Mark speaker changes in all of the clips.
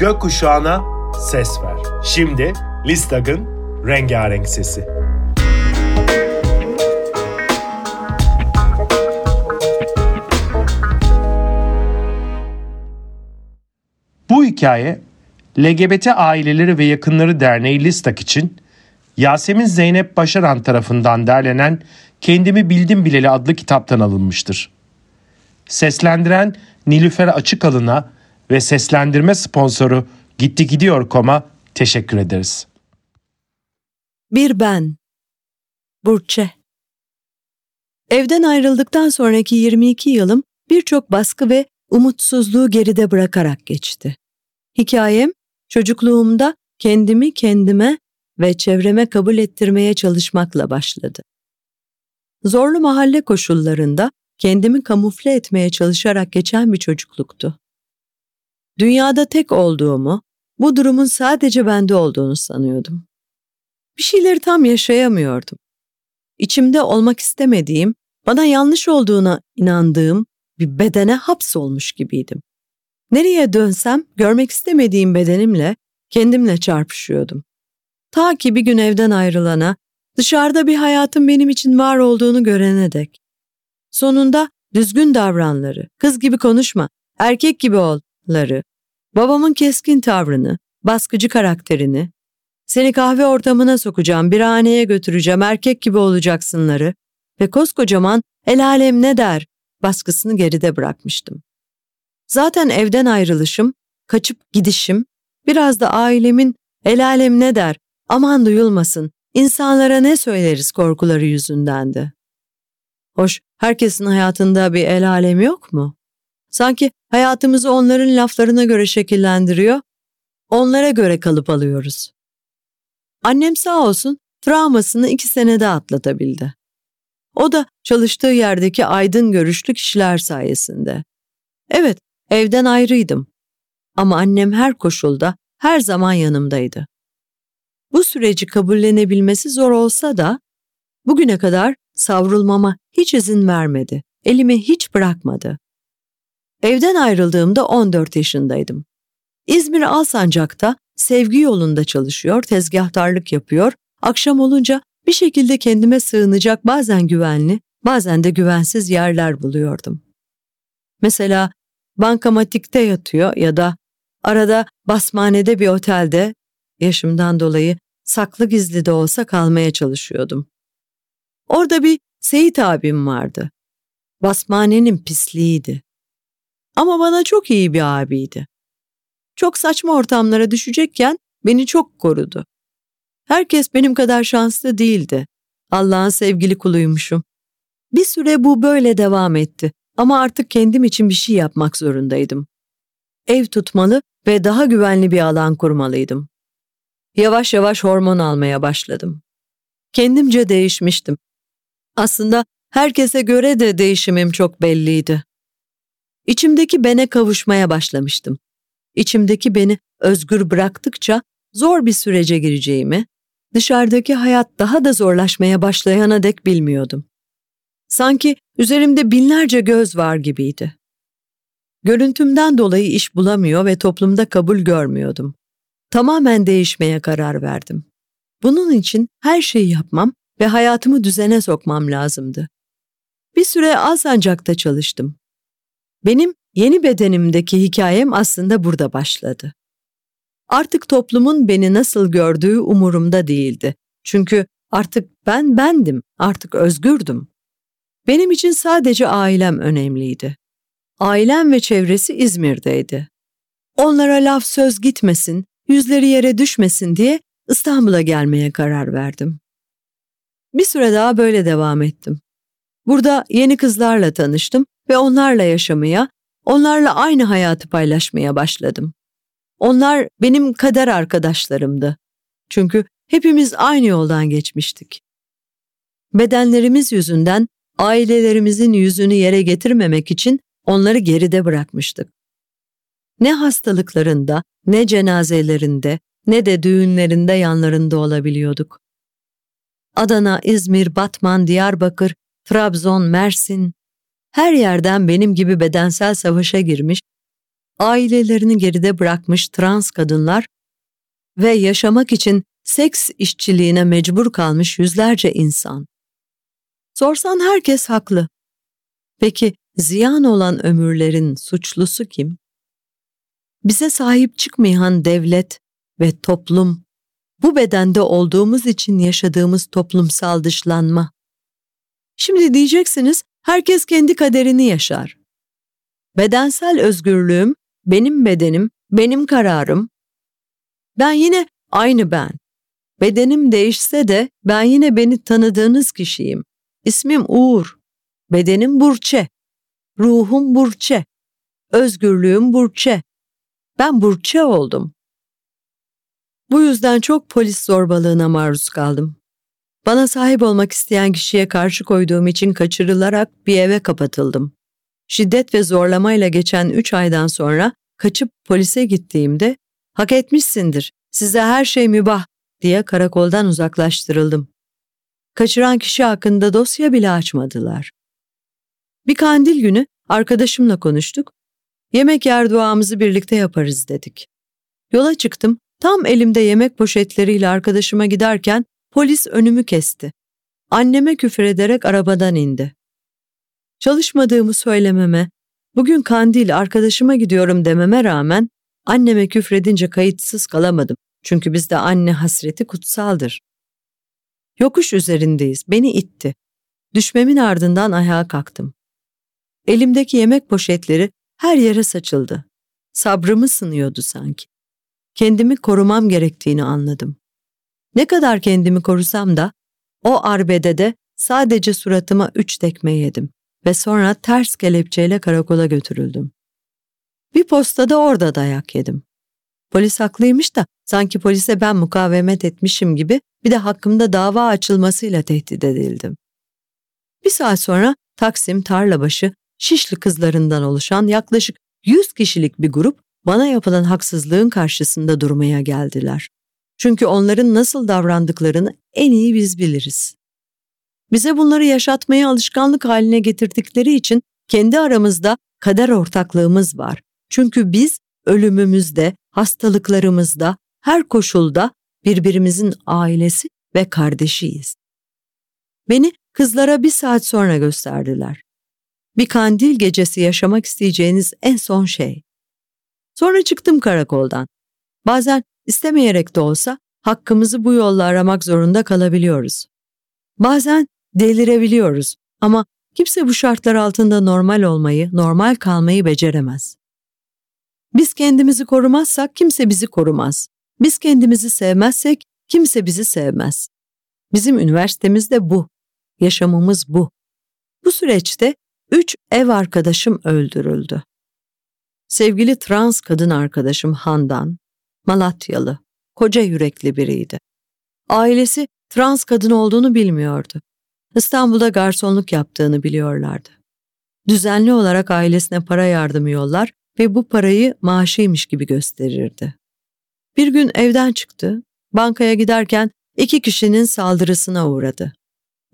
Speaker 1: gökkuşağına ses ver. Şimdi Listag'ın rengarenk sesi. Bu hikaye LGBT Aileleri ve Yakınları Derneği Listak için Yasemin Zeynep Başaran tarafından derlenen Kendimi Bildim Bileli adlı kitaptan alınmıştır. Seslendiren Nilüfer Açıkalın'a ve seslendirme sponsoru Gitti Gidiyor Kom'a teşekkür ederiz.
Speaker 2: Bir ben. Burçe. Evden ayrıldıktan sonraki 22 yılım birçok baskı ve umutsuzluğu geride bırakarak geçti. Hikayem çocukluğumda kendimi kendime ve çevreme kabul ettirmeye çalışmakla başladı. Zorlu mahalle koşullarında kendimi kamufle etmeye çalışarak geçen bir çocukluktu. Dünyada tek olduğumu, bu durumun sadece bende olduğunu sanıyordum. Bir şeyleri tam yaşayamıyordum. İçimde olmak istemediğim, bana yanlış olduğuna inandığım bir bedene hapsolmuş gibiydim. Nereye dönsem görmek istemediğim bedenimle, kendimle çarpışıyordum. Ta ki bir gün evden ayrılana, dışarıda bir hayatın benim için var olduğunu görene dek. Sonunda düzgün davranları, kız gibi konuşma, erkek gibi olları, babamın keskin tavrını, baskıcı karakterini, seni kahve ortamına sokacağım, bir haneye götüreceğim, erkek gibi olacaksınları ve koskocaman el alem ne der baskısını geride bırakmıştım. Zaten evden ayrılışım, kaçıp gidişim, biraz da ailemin el alem ne der, aman duyulmasın, insanlara ne söyleriz korkuları yüzündendi. Hoş, herkesin hayatında bir el alem yok mu? Sanki hayatımızı onların laflarına göre şekillendiriyor, onlara göre kalıp alıyoruz. Annem sağ olsun travmasını iki senede atlatabildi. O da çalıştığı yerdeki aydın görüşlü kişiler sayesinde. Evet, evden ayrıydım. Ama annem her koşulda, her zaman yanımdaydı. Bu süreci kabullenebilmesi zor olsa da bugüne kadar savrulmama hiç izin vermedi. Elimi hiç bırakmadı. Evden ayrıldığımda 14 yaşındaydım. İzmir Alsancak'ta sevgi yolunda çalışıyor, tezgahtarlık yapıyor. Akşam olunca bir şekilde kendime sığınacak bazen güvenli, bazen de güvensiz yerler buluyordum. Mesela bankamatikte yatıyor ya da arada basmanede bir otelde yaşımdan dolayı saklı gizli de olsa kalmaya çalışıyordum. Orada bir Seyit abim vardı. Basmanenin pisliğiydi. Ama bana çok iyi bir abiydi. Çok saçma ortamlara düşecekken beni çok korudu. Herkes benim kadar şanslı değildi. Allah'ın sevgili kuluymuşum. Bir süre bu böyle devam etti ama artık kendim için bir şey yapmak zorundaydım. Ev tutmalı ve daha güvenli bir alan kurmalıydım. Yavaş yavaş hormon almaya başladım. Kendimce değişmiştim. Aslında herkese göre de değişimim çok belliydi. İçimdeki bene kavuşmaya başlamıştım. İçimdeki beni özgür bıraktıkça zor bir sürece gireceğimi, dışarıdaki hayat daha da zorlaşmaya başlayana dek bilmiyordum. Sanki üzerimde binlerce göz var gibiydi. Görüntümden dolayı iş bulamıyor ve toplumda kabul görmüyordum. Tamamen değişmeye karar verdim. Bunun için her şeyi yapmam ve hayatımı düzene sokmam lazımdı. Bir süre Alsancak'ta çalıştım. Benim yeni bedenimdeki hikayem aslında burada başladı. Artık toplumun beni nasıl gördüğü umurumda değildi. Çünkü artık ben bendim, artık özgürdüm. Benim için sadece ailem önemliydi. Ailem ve çevresi İzmir'deydi. Onlara laf söz gitmesin, yüzleri yere düşmesin diye İstanbul'a gelmeye karar verdim. Bir süre daha böyle devam ettim. Burada yeni kızlarla tanıştım ve onlarla yaşamaya, onlarla aynı hayatı paylaşmaya başladım. Onlar benim kader arkadaşlarımdı. Çünkü hepimiz aynı yoldan geçmiştik. Bedenlerimiz yüzünden ailelerimizin yüzünü yere getirmemek için onları geride bırakmıştık. Ne hastalıklarında, ne cenazelerinde, ne de düğünlerinde yanlarında olabiliyorduk. Adana, İzmir, Batman, Diyarbakır, Trabzon, Mersin, her yerden benim gibi bedensel savaşa girmiş, ailelerini geride bırakmış trans kadınlar ve yaşamak için seks işçiliğine mecbur kalmış yüzlerce insan. Sorsan herkes haklı. Peki ziyan olan ömürlerin suçlusu kim? Bize sahip çıkmayan devlet ve toplum, bu bedende olduğumuz için yaşadığımız toplumsal dışlanma. Şimdi diyeceksiniz, herkes kendi kaderini yaşar. Bedensel özgürlüğüm, benim bedenim, benim kararım. Ben yine aynı ben. Bedenim değişse de ben yine beni tanıdığınız kişiyim. İsmim Uğur. Bedenim Burçe. Ruhum Burçe. Özgürlüğüm Burçe. Ben Burçe oldum. Bu yüzden çok polis zorbalığına maruz kaldım. Bana sahip olmak isteyen kişiye karşı koyduğum için kaçırılarak bir eve kapatıldım. Şiddet ve zorlamayla geçen üç aydan sonra kaçıp polise gittiğimde hak etmişsindir, size her şey mübah diye karakoldan uzaklaştırıldım. Kaçıran kişi hakkında dosya bile açmadılar. Bir kandil günü arkadaşımla konuştuk. Yemek yer duamızı birlikte yaparız dedik. Yola çıktım. Tam elimde yemek poşetleriyle arkadaşıma giderken polis önümü kesti. Anneme küfür ederek arabadan indi. Çalışmadığımı söylememe, bugün kandil arkadaşıma gidiyorum dememe rağmen anneme küfredince kayıtsız kalamadım. Çünkü bizde anne hasreti kutsaldır. Yokuş üzerindeyiz, beni itti. Düşmemin ardından ayağa kalktım. Elimdeki yemek poşetleri her yere saçıldı. Sabrımı sınıyordu sanki. Kendimi korumam gerektiğini anladım. Ne kadar kendimi korusam da o arbedede sadece suratıma üç tekme yedim ve sonra ters kelepçeyle karakola götürüldüm. Bir postada orada dayak yedim. Polis haklıymış da sanki polise ben mukavemet etmişim gibi bir de hakkımda dava açılmasıyla tehdit edildim. Bir saat sonra Taksim Tarlabaşı Şişli kızlarından oluşan yaklaşık 100 kişilik bir grup bana yapılan haksızlığın karşısında durmaya geldiler. Çünkü onların nasıl davrandıklarını en iyi biz biliriz. Bize bunları yaşatmaya alışkanlık haline getirdikleri için kendi aramızda kader ortaklığımız var. Çünkü biz ölümümüzde, hastalıklarımızda, her koşulda birbirimizin ailesi ve kardeşiyiz. Beni kızlara bir saat sonra gösterdiler. Bir kandil gecesi yaşamak isteyeceğiniz en son şey. Sonra çıktım karakoldan. Bazen istemeyerek de olsa hakkımızı bu yolla aramak zorunda kalabiliyoruz. Bazen delirebiliyoruz ama kimse bu şartlar altında normal olmayı, normal kalmayı beceremez. Biz kendimizi korumazsak kimse bizi korumaz. Biz kendimizi sevmezsek kimse bizi sevmez. Bizim üniversitemiz de bu. Yaşamımız bu. Bu süreçte üç ev arkadaşım öldürüldü. Sevgili trans kadın arkadaşım Handan, Malatyalı, koca yürekli biriydi. Ailesi trans kadın olduğunu bilmiyordu. İstanbul'da garsonluk yaptığını biliyorlardı. Düzenli olarak ailesine para yardımı yollar ve bu parayı maaşıymış gibi gösterirdi. Bir gün evden çıktı, bankaya giderken iki kişinin saldırısına uğradı.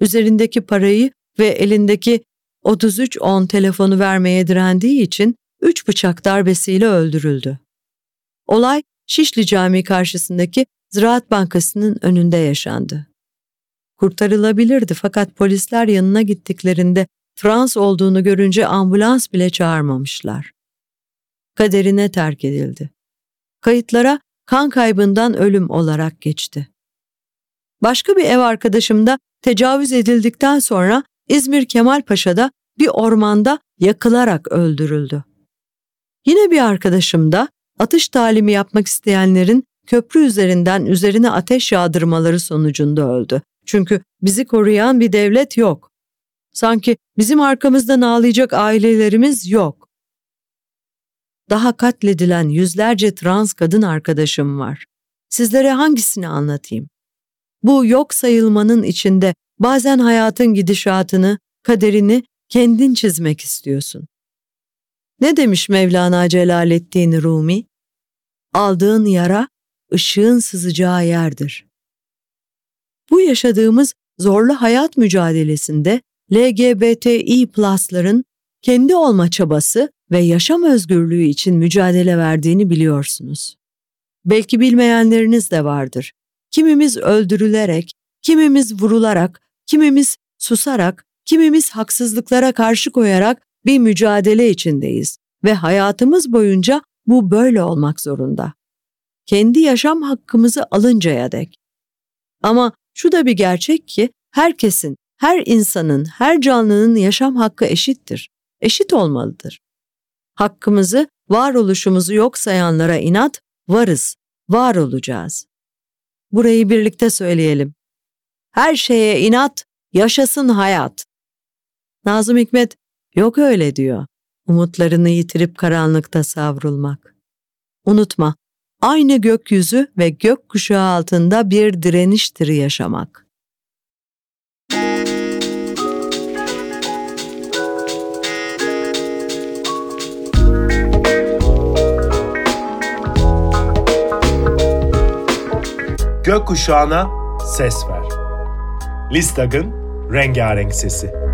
Speaker 2: Üzerindeki parayı ve elindeki 3310 telefonu vermeye direndiği için üç bıçak darbesiyle öldürüldü. Olay Şişli Camii karşısındaki Ziraat Bankası'nın önünde yaşandı. Kurtarılabilirdi fakat polisler yanına gittiklerinde trans olduğunu görünce ambulans bile çağırmamışlar. Kaderine terk edildi. Kayıtlara kan kaybından ölüm olarak geçti. Başka bir ev arkadaşım da tecavüz edildikten sonra İzmir Kemalpaşa'da bir ormanda yakılarak öldürüldü. Yine bir arkadaşım da atış talimi yapmak isteyenlerin köprü üzerinden üzerine ateş yağdırmaları sonucunda öldü. Çünkü bizi koruyan bir devlet yok. Sanki bizim arkamızdan ağlayacak ailelerimiz yok. Daha katledilen yüzlerce trans kadın arkadaşım var. Sizlere hangisini anlatayım? Bu yok sayılmanın içinde bazen hayatın gidişatını, kaderini kendin çizmek istiyorsun. Ne demiş Mevlana Celaleddin Rumi? Aldığın yara ışığın sızacağı yerdir. Bu yaşadığımız zorlu hayat mücadelesinde LGBTİ+'ların kendi olma çabası ve yaşam özgürlüğü için mücadele verdiğini biliyorsunuz. Belki bilmeyenleriniz de vardır. Kimimiz öldürülerek, kimimiz vurularak, kimimiz susarak, kimimiz haksızlıklara karşı koyarak bir mücadele içindeyiz ve hayatımız boyunca bu böyle olmak zorunda. Kendi yaşam hakkımızı alıncaya dek. Ama şu da bir gerçek ki herkesin, her insanın, her canlının yaşam hakkı eşittir. Eşit olmalıdır. Hakkımızı, varoluşumuzu yok sayanlara inat, varız, var olacağız. Burayı birlikte söyleyelim. Her şeye inat, yaşasın hayat. Nazım Hikmet yok öyle diyor. Umutlarını yitirip karanlıkta savrulmak. Unutma, aynı gökyüzü ve gökkuşağı altında bir direniştir yaşamak.
Speaker 1: Gökkuşağına ses ver. Listag'ın rengarenk sesi.